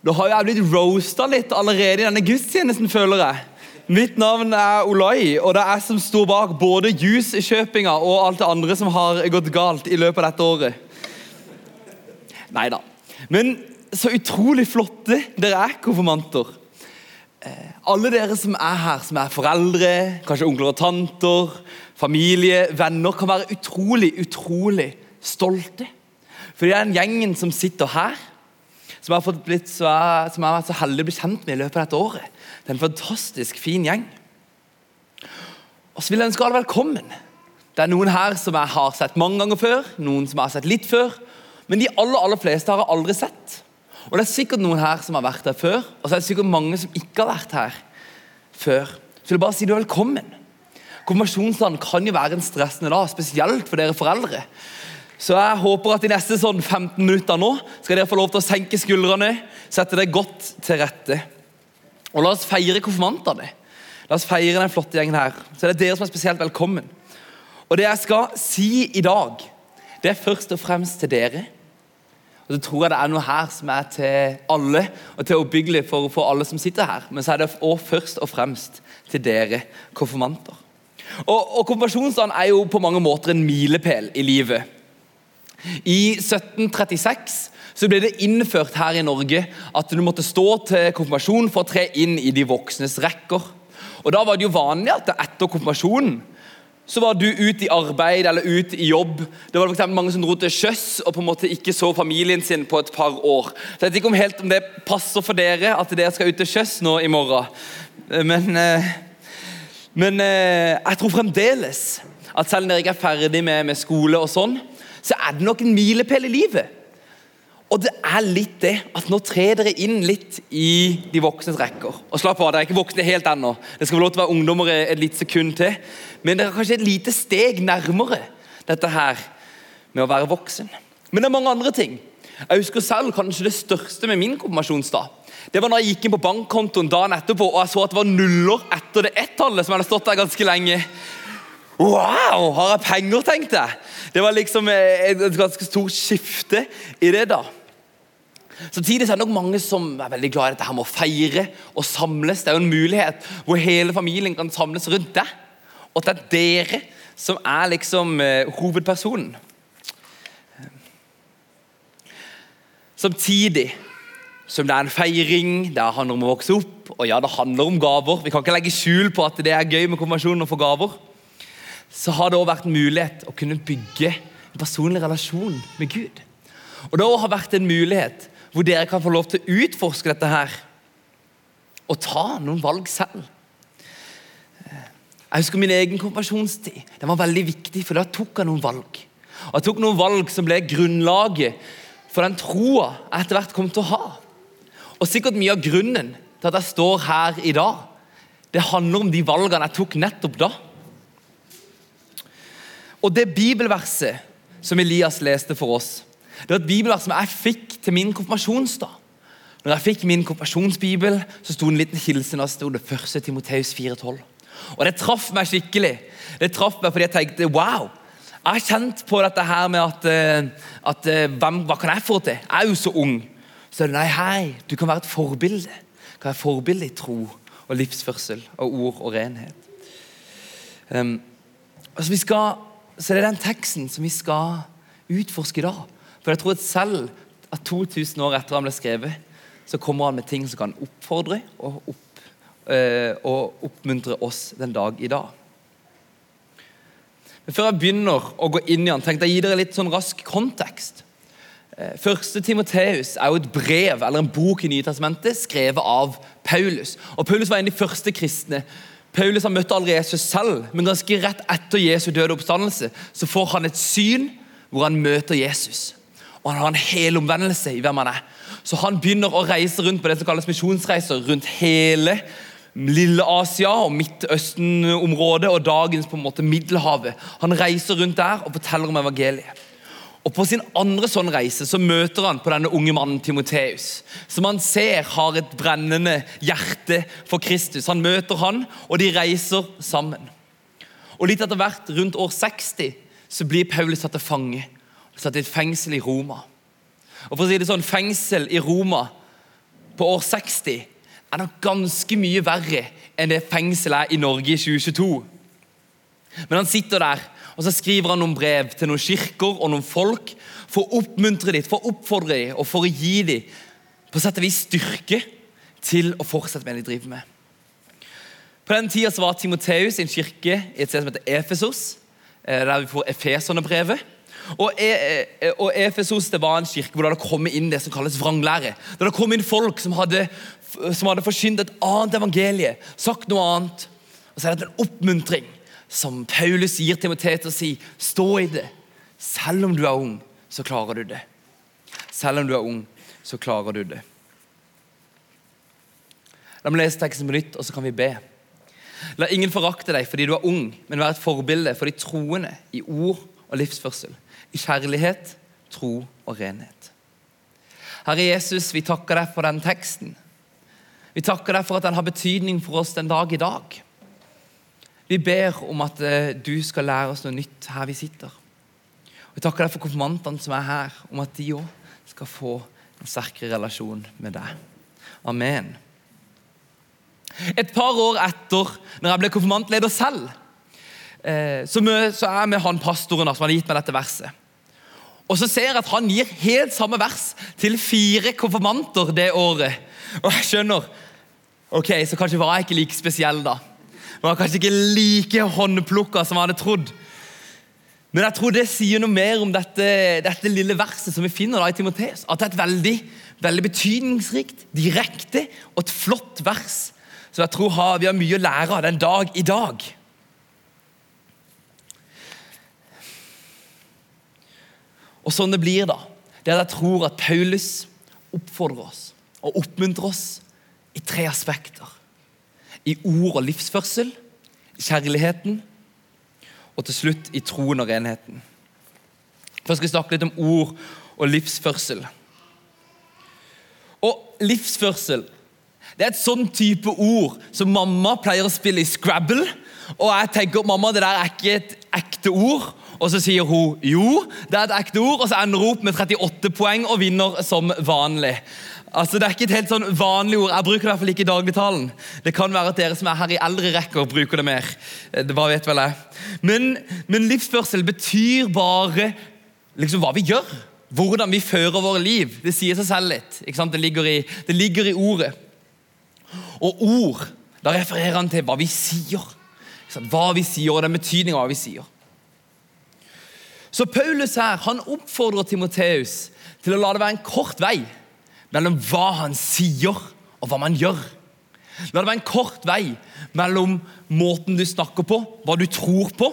Da har jeg blitt roasta litt allerede i denne gudstjenesten, føler jeg. Mitt navn er Olai, og det er jeg som står bak både juicekjøpinga og alt det andre som har gått galt i løpet av dette året. Nei da. Men så utrolig flotte dere er, konfirmanter. Eh, alle dere som er her, som er foreldre, kanskje onkler og tanter, familie, venner, kan være utrolig, utrolig stolte. For det er den gjengen som sitter her, som jeg har, blitt så, som har vært så heldig å bli kjent med i løpet av dette året. Det er en fantastisk fin gjeng. Og så vil jeg ønske alle velkommen. Det er noen her som jeg har sett mange ganger før, noen som jeg har sett litt før. Men de aller, aller fleste har jeg aldri sett. Og det er sikkert noen her som har vært her før, og så er det sikkert mange som ikke har vært her før. Så jeg bare si du er velkommen. Konfirmasjonsdagen kan jo være en stressende dag, spesielt for dere foreldre. Så jeg håper at de neste sånn 15 minutter nå skal dere få lov til å senke skuldrene, sette det godt til rette. Og la oss feire konfirmantene. La oss feire den flotte gjengen her. Så det er dere som er spesielt velkommen. Og det jeg skal si i dag, det er først og fremst til dere. Og så tror jeg det er noe her som er til alle, og til oppbyggelig for, for alle som sitter her. Men så er det også først og fremst til dere konfirmanter. Og, og Konfirmasjonsdagen er jo på mange måter en milepæl i livet. I 1736 så ble det innført her i Norge at du måtte stå til konfirmasjon for å tre inn i de voksnes rekker. Og Da var det jo vanlig at etter konfirmasjonen så var du ute i arbeid eller ute i jobb. Det var for mange som dro til sjøs og på en måte ikke så familien sin på et par år. Så Jeg vet ikke om helt om det passer for dere at dere skal ut til sjøs nå i morgen. Men, eh, men eh, jeg tror fremdeles at selv om dere ikke er ferdig med, med skole, og sånn, så er det nok en milepæl i livet. Og det er litt det at nå trer dere inn litt i de voksnes rekker. Og slapp av, dere er ikke voksne helt ennå. Det skal få lov til å være ungdommer et lite sekund til. Men dere er kanskje et lite steg nærmere dette her med å være voksen. Men det er mange andre ting. Jeg husker selv kanskje det største med min konfirmasjonsdag. Det var når jeg gikk inn på bankkontoen dagen etterpå og jeg så at det var nuller etter det ett-tallet som hadde stått der ganske lenge. Wow, har jeg penger, tenkte jeg. Det var liksom et ganske stort skifte i det. da. Samtidig er det nok mange som er veldig glad i dette her med å feire og samles. Det er jo en mulighet hvor hele familien kan samles rundt deg. Og at det er dere som er liksom eh, hovedpersonen. Samtidig som det er en feiring, det handler om å vokse opp, og ja, det handler om gaver. Vi kan ikke legge skjul på at det er gøy med konfirmasjon å få gaver så har det også vært en mulighet å kunne bygge en personlig relasjon med Gud. Og Det har vært en mulighet hvor dere kan få lov til å utforske dette her og ta noen valg selv. Jeg husker min egen konfirmasjonstid. Den var veldig viktig, for da tok jeg noen valg. Og Jeg tok noen valg som ble grunnlaget for den troa jeg etter hvert kom til å ha. Og sikkert mye av grunnen til at jeg står her i dag, det handler om de valgene jeg tok nettopp da. Og det bibelverset som Elias leste for oss, det var et bibelvers som jeg fikk til min konfirmasjonsdag. Når jeg fikk min konfirmasjonsbibel, så sto en liten hilsen stod det 1. Timoteus 4,12. Og Det traff meg skikkelig. Det traff meg fordi jeg tenkte wow. Jeg har kjent på dette her med at, eh, at eh, hvem, Hva kan jeg få til? Jeg er jo så ung. Så nei, hei, du kan være et forbilde. Du kan være forbilde i tro og livsførsel og ord og renhet. Um, altså Vi skal så det er den teksten som vi skal utforske i dag. For jeg tror at selv at 2000 år etter han ble skrevet, så kommer han med ting som kan oppfordre og, opp, øh, og oppmuntre oss den dag i dag. Men Før jeg begynner å gå inn i han, tenkte jeg å gi dere litt sånn rask kontekst. Eh, første Timoteus er jo et brev eller en bok i Nye Testamentet skrevet av Paulus. Og Paulus var en av de første kristne Paulus han møtte aldri Jesus selv, men ganske rett etter Jesu døde oppstandelse så får han et syn hvor han møter Jesus. Og Han har en hel omvendelse i hvem han er. Så Han begynner å reise rundt på det som kalles misjonsreiser rundt hele Lille Asia og Midtøsten-området og dagens på en måte Middelhavet. Han reiser rundt der og forteller om evangeliet. Og På sin andre sånn reise så møter han på denne unge mannen Timoteus, som han ser har et brennende hjerte for Kristus. Han møter han, og de reiser sammen. Og Litt etter hvert, rundt år 60, så blir Paulus satt til fange. og Satt i et fengsel i Roma. Og for å si det sånn, Fengsel i Roma på år 60 er nok ganske mye verre enn det fengselet er i Norge i 2022. Men han sitter der og så skriver han noen brev til noen kirker og noen folk for å oppmuntre dem, for å oppfordre dem og for å gi dem på sett og vis styrke til å fortsette med det de driver med. På den tida var Timoteus i en kirke i et sted som heter Efesos, eh, der vi får Efeserne-brevet. Og, e, e, og, Efesos det var en kirke hvor det hadde kommet inn det som kalles vranglære. Det hadde kommet inn folk som hadde, som hadde forsynt et annet evangelie, sagt noe annet. Og så er det en oppmuntring som Paulus gir Timoteus og sier, stå i det. Selv om du er ung, så klarer du det. Selv om du er ung, så klarer du det. La meg lese teksten på nytt, og så kan vi be. La ingen forakte deg fordi du er ung, men vær et forbilde for de troende i ord og livsførsel, i kjærlighet, tro og renhet. Herre Jesus, vi takker deg for den teksten. Vi takker deg for at den har betydning for oss den dag i dag. Vi ber om at eh, du skal lære oss noe nytt her vi sitter. Og Jeg takker deg for konfirmantene som er her, om at de òg skal få en sterkere relasjon med deg. Amen. Et par år etter når jeg ble konfirmantleder selv, eh, så er jeg med han pastoren som har gitt meg dette verset. Og så ser jeg at han gir helt samme vers til fire konfirmanter det året. Og jeg skjønner ok, så kanskje var jeg ikke like spesiell da. Var kanskje ikke like håndplukka som han hadde trodd. Men jeg tror det sier noe mer om dette, dette lille verset som vi finner da i Timoteus. At det er et veldig, veldig betydningsrikt, direkte og et flott vers. Så jeg tror vi har mye å lære av den dag i dag. Og sånn det blir, da, det er at jeg tror at Paulus oppfordrer oss og oppmuntrer oss i tre aspekter i ord og livsførsel, kjærligheten og til slutt i troen og renheten. Først skal vi snakke litt om ord og livsførsel. Og livsførsel det er et sånn type ord som mamma pleier å spille i Scrabble. Og jeg tenker mamma, det der er ikke et ekte ord. Og så sier hun jo, det er et ekte ord, og så ender hun opp med 38 poeng og vinner som vanlig. Altså, Det er ikke et helt sånn vanlig ord. Jeg bruker det i hvert fall ikke i dagligtalen. Det kan være at dere som er her i eldre rekker, bruker det mer. Hva det bare vet vel jeg. Men, men livsførsel betyr bare liksom hva vi gjør. Hvordan vi fører våre liv. Det sier seg selv litt. Det ligger, i, det, ligger i, ordet. Og ord, da refererer han til hva vi sier. Hva vi sier, og den betydningen av hva vi sier. Så Paulus her, han oppfordrer Timoteus til å la det være en kort vei mellom hva han sier, og hva man gjør. La det være en kort vei mellom måten du snakker på, hva du tror på,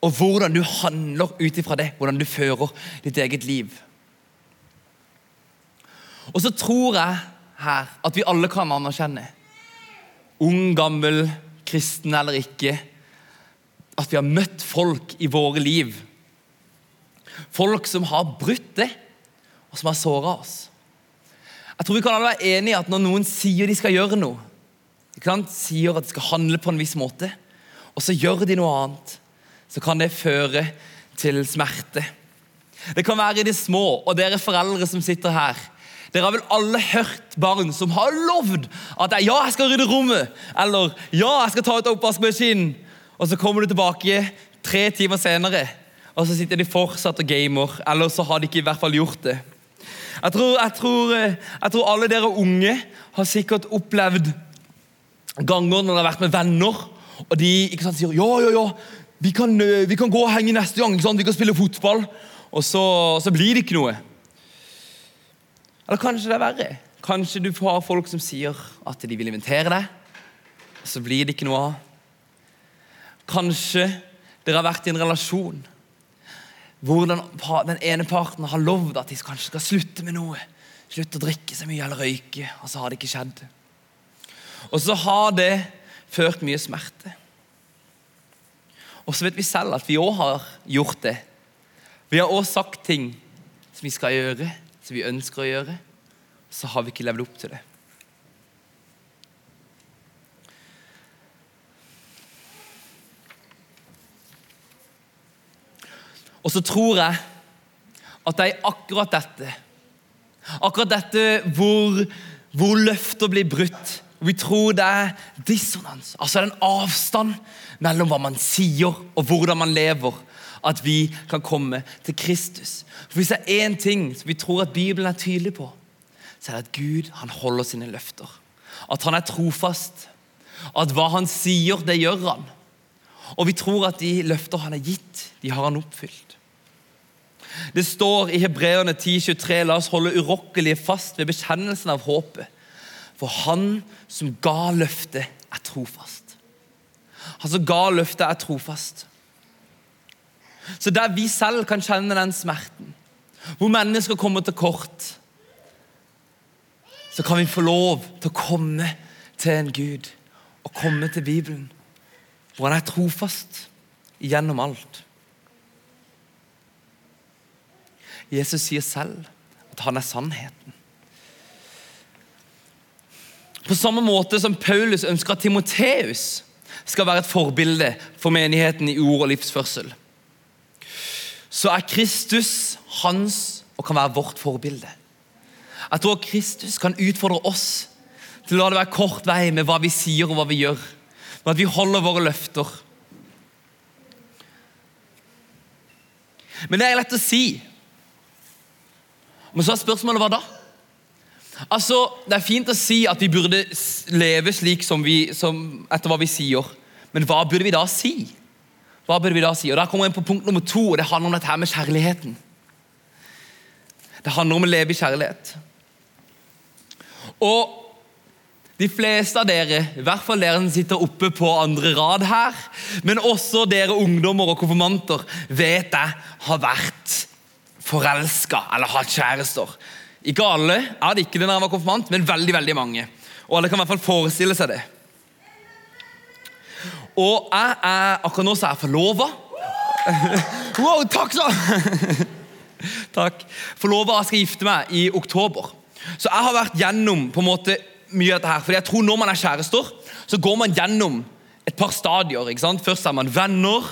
og hvordan du handler ut ifra det. Hvordan du fører ditt eget liv. Og så tror jeg her at vi alle kan anerkjenne, ung, gammel, kristen eller ikke, at vi har møtt folk i våre liv. Folk som har brutt det, og som har såra oss. Jeg tror vi kan alle være enige i at når noen sier de skal gjøre noe, sier at de skal handle på en viss måte, og så gjør de noe annet, så kan det føre til smerte. Det kan være i det små, og dere foreldre som sitter her. Dere har vel alle hørt barn som har lovd at ja, jeg skal rydde rommet, eller ja, jeg skal ta ut oppvaskmaskinen. Og så kommer du tilbake tre timer senere, og så sitter de fortsatt og gamer. Eller så har de ikke i hvert fall gjort det. Jeg tror, jeg, tror, eh, jeg tror, alle dere unge har sikkert opplevd ganger når dere har vært med venner, og de sant, sier ja, ja, ja, vi kan, eh, vi kan gå og henge neste gang. vi kan spille fotball. Og så, så, blir det ikke noe. Eller kanskje det er verre. Kanskje du har folk som sier at de vil invitere deg, og så blir det ikke noe av. Kanskje dere har vært i en relasjon hvor den, den, ene parten har lovd at de kanskje skal slutte med noe. Slutte å drikke så mye eller røyke, og så har det ikke skjedd. Og så har det ført mye smerte. Og så vet vi selv at vi òg har gjort det. Vi har òg sagt ting som vi skal gjøre, som vi ønsker å gjøre. Så har vi ikke levd opp til det. Og så tror jeg at det er akkurat dette Akkurat dette hvor, hvor løfter blir brutt. Vi tror det er dissonans, altså det er en avstand mellom hva man sier og hvordan man lever. At vi kan komme til Kristus. For Hvis det er én ting som vi tror at Bibelen er tydelig på, så er det at Gud han holder sine løfter. At han er trofast. At hva han sier, det gjør han. Og vi tror at de løfter han har gitt, de har han oppfylt. Det står i Hebreerne 10,23.: La oss holde urokkelige fast ved bekjennelsen av håpet. For han som ga løftet, er trofast. Han som ga løftet, er trofast. Så der vi selv kan kjenne den smerten, hvor mennesker kommer til kort, så kan vi få lov til å komme til en Gud og komme til Bibelen, hvor han er trofast gjennom alt. Jesus sier selv at han er sannheten. På samme måte som Paulus ønsker at Timoteus skal være et forbilde for menigheten i ord og livsførsel, så er Kristus hans og kan være vårt forbilde. Jeg tror Kristus kan utfordre oss til å la det være kort vei med hva vi sier og hva vi gjør. Med at vi holder våre løfter. Men det er lett å si. Men så er spørsmålet hva da? Altså, Det er fint å si at vi burde leve slik som vi, som, etter hva vi sier, men hva burde vi da si? Hva burde vi da si? Og Da kommer vi inn på punkt nummer to, og det handler om dette her med kjærligheten. Det handler om å leve i kjærlighet. Og de fleste av dere, i hvert fall dere som sitter oppe på andre rad her, men også dere ungdommer og konfirmanter, vet jeg har vært forelska eller hatt kjærester. Ikke alle jeg hadde ikke det da jeg var konfirmant, men veldig veldig mange. Og alle kan i hvert fall forestille seg det. Og jeg er akkurat nå så er jeg forlova. wow, takk så! takk. Forlova skal gifte meg i oktober. Så jeg har vært gjennom på en måte mye av dette her. For jeg tror Når man er kjærester, så går man gjennom et par stadier. ikke sant? Først er man venner.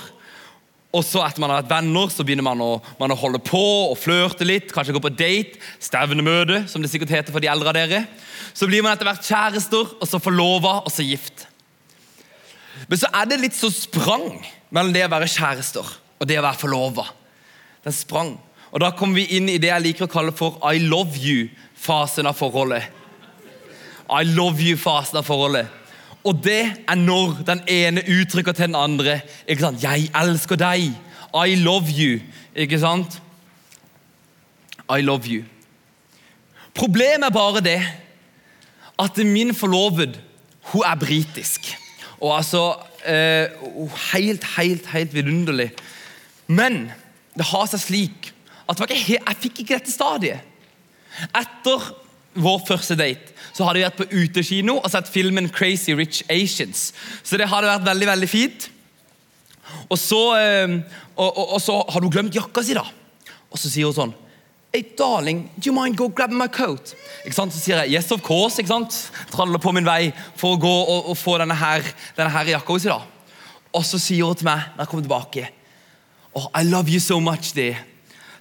Og så etter man har vært venner, så begynner man å, man å holde på og flørte litt. Kanskje gå på date, stevnemøte, som det sikkert heter for de eldre av dere. Så blir man etter hvert kjærester, og så forlova, og så gift. Men så er det litt så sprang mellom det å være kjærester og det å være forlova. Den sprang. Og Da kommer vi inn i det jeg liker å kalle for I love you-fasen av forholdet. I love you-fasen av forholdet. Og det er når den ene uttrykker til den andre ikke sant? 'Jeg elsker deg'. I love you. Ikke sant? I love you. Problemet er bare det at min forloved hun er britisk. Og altså eh, Helt, helt, helt vidunderlig. Men det har seg slik at jeg fikk ikke dette stadiet. Etter vår første date så hadde vi vært på utekino og sett filmen Crazy Rich Asians. Så det hadde vært veldig veldig fint. Og så, eh, og, og, og så har hun glemt jakka si, da. Og så sier hun sånn Hey, darling, do you mind go grab my coat? Ikke sant? Så sier jeg yes, of course. ikke sant? Traller på min vei for å gå og, og få denne her, denne her jakka si. da. Og så sier hun til meg når jeg kommer tilbake oh, I love you so much, dear.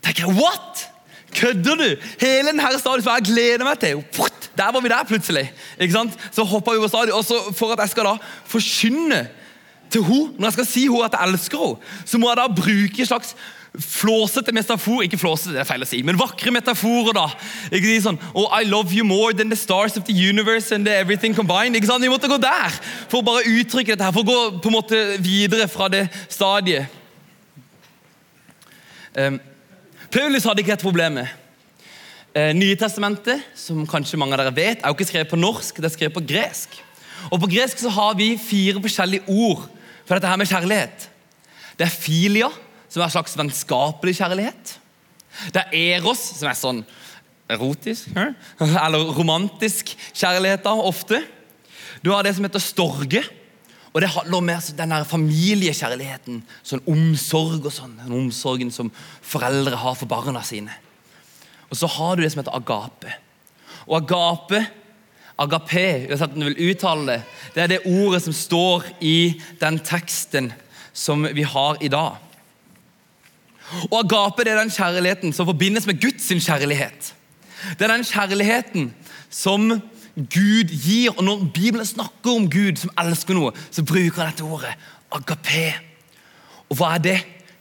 tenker jeg, what? Kødder du? Hele denne stadion som jeg gleder meg til. Der var vi der plutselig. Ikke sant? Så hoppa vi på stadion, og så For at jeg skal da forkynne til henne, når jeg skal si henne at jeg elsker henne, så må jeg da bruke en slags flåsete metafor Ikke flåsete, det er feil å si, men vakre metaforer. da. Ikke si sånn, oh, I love you more than the stars of the universe and the everything combined. Ikke sant? Vi måtte gå der for å bare uttrykke dette, her, for å gå på en måte videre fra det stadiet. Um, Paulus hadde ikke dette problemet. Eh, Nye testamentet, som kanskje mange av dere vet, er jo ikke skrevet på norsk, det er skrevet på gresk. Og På gresk så har vi fire forskjellige ord for dette her med kjærlighet. Det er filia, som er en slags vennskapelig kjærlighet. Det er eros, som er sånn erotisk, eller romantisk kjærlighet da, ofte. Du har det som heter storge, og Det handler om den familiekjærligheten. Sånn omsorg og sånn. Den omsorgen som foreldre har for barna sine. Og så har du det som heter agape. Og agape, agape, uansett om du vil uttale det, det er det ordet som står i den teksten som vi har i dag. Og agape det er den kjærligheten som forbindes med Guds kjærlighet. Det er den kjærligheten som Gud gir. Og når Bibelen snakker om Gud som elsker noe, så bruker han dette ordet agape. Og hva er det?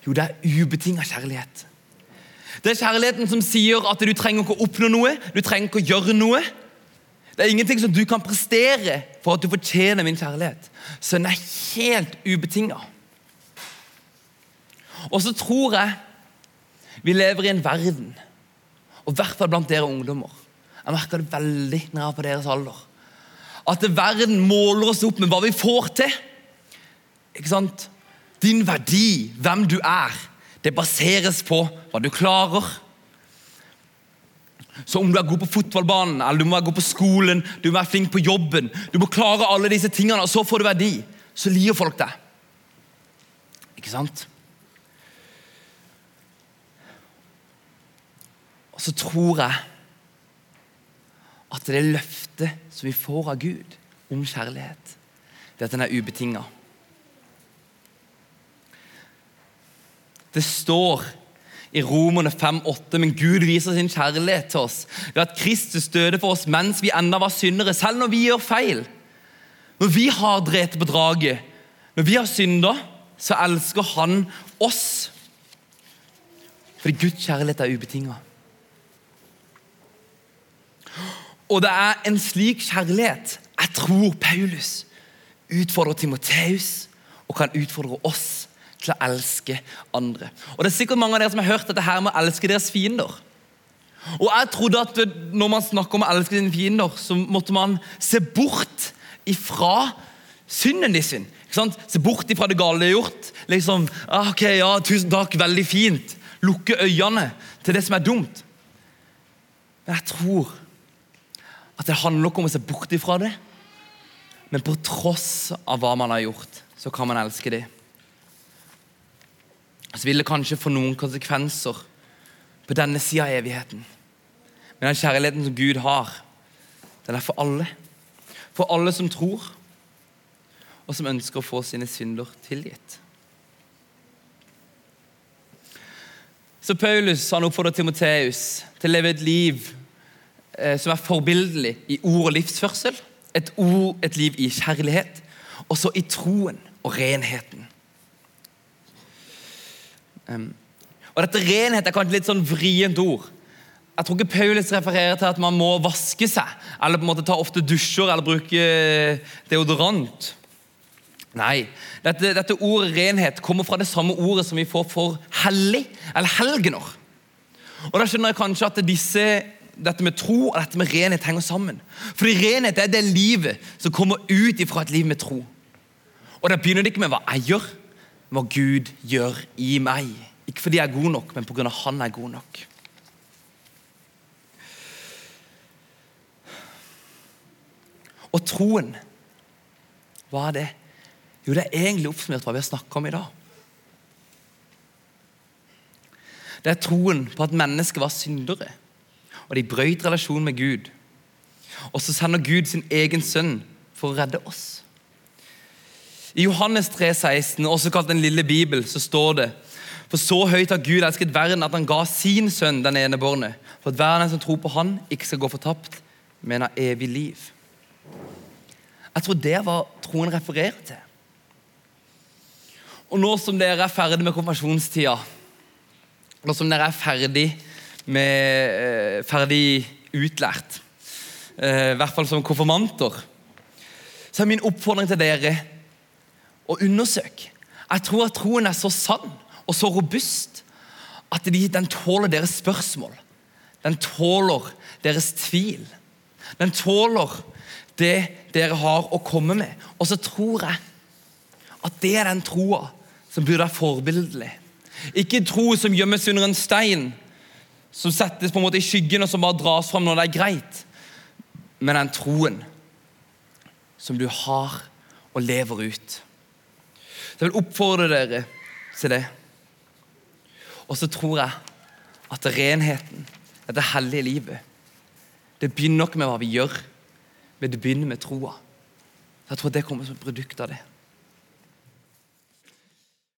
Jo, det er ubetinga kjærlighet. Det er kjærligheten som sier at du trenger ikke å oppnå noe, du trenger ikke å gjøre noe. Det er ingenting som du kan prestere for at du fortjener min kjærlighet. Så den er helt ubetinga. Og så tror jeg vi lever i en verden, og i hvert fall blant dere ungdommer Jeg merker det veldig når jeg er på deres alder. At verden måler oss opp med hva vi får til. Ikke sant? Din verdi, hvem du er, det baseres på hva du klarer. Så om du er god på fotballbanen, eller du må være god på skolen, du må være flink på jobben, du må klare alle disse tingene, og så får du verdi. Så liker folk deg. Ikke sant? Og så tror jeg at det løftet som vi får av Gud om kjærlighet, det er at den er ubetinga. Det står i Romerne 5,8, men Gud viser sin kjærlighet til oss ved at Kristus døde for oss mens vi enda var syndere, selv når vi gjør feil. Når vi har drept på draget, når vi har synda, så elsker Han oss. Fordi Guds kjærlighet er ubetinga. Og det er en slik kjærlighet jeg tror Paulus utfordrer Timoteus og kan utfordre oss til å elske andre. Og Det er sikkert mange av dere som har hørt dette her med å elske deres fiender. Og jeg trodde at Når man snakker om å elske sine fiender, så måtte man se bort ifra synden de sin. Se bort ifra det gale de har gjort. Liksom, ah, ok, ja, tusen takk, veldig fint. Lukke øynene til det som er dumt. Men jeg tror at det handler ikke om å se bort ifra det, men på tross av hva man har gjort, så kan man elske det. Så vil det kanskje få noen konsekvenser på denne sida av evigheten. Men den kjærligheten som Gud har, den er for alle. For alle som tror, og som ønsker å få sine synder tilgitt. Så Paulus han oppfordrer Timoteus til å leve et liv som er forbildelig i ord og livsførsel. Et, ord, et liv i kjærlighet. Og så i troen og renheten. Og dette Renhet er kanskje litt sånn vrient ord. Jeg tror ikke Paulus refererer til at man må vaske seg, eller på en måte ta ofte dusjer eller bruke deodorant. Nei. Dette, dette ordet renhet kommer fra det samme ordet som vi får for hellig, eller helgener. Og Da skjønner jeg kanskje at disse dette med tro og dette med renhet henger sammen. Fordi renhet er det livet som kommer ut ifra et liv med tro. Og det begynner ikke med hva jeg gjør, men hva Gud gjør i meg. Ikke fordi jeg er god nok, men pga. Han er god nok. Og troen, hva er det? Jo, det er egentlig oppsummert hva vi har snakka om i dag. Det er troen på at mennesket var syndere og de brøt relasjonen med Gud. Og så sender Gud sin egen sønn for å redde oss. I Johannes 3, 16, også kalt Den lille bibel, så står det For så høyt har Gud elsket verden at han ga sin sønn den ene enebårne, for at hver den som tror på han, ikke skal gå fortapt, men har evig liv. Jeg tror det var troen refererer til. Og nå som dere er ferdig med konfirmasjonstida, nå som dere er ferdig med eh, ferdig utlært. Eh, I hvert fall som konfirmanter. Så er min oppfordring til dere å undersøke. Jeg tror at troen er så sann og så robust at den tåler deres spørsmål. Den tåler deres tvil. Den tåler det dere har å komme med. Og så tror jeg at det er den troa som burde være forbildelig. Ikke tro som gjemmes under en stein, som settes på en måte i skyggen, og som bare dras fram når det er greit. Men den troen som du har og lever ut. Så jeg vil oppfordre dere til det. Og så tror jeg at renheten, dette hellige livet, det begynner ikke med hva vi gjør, men det begynner med troa. Jeg tror det kommer som et produkt av det.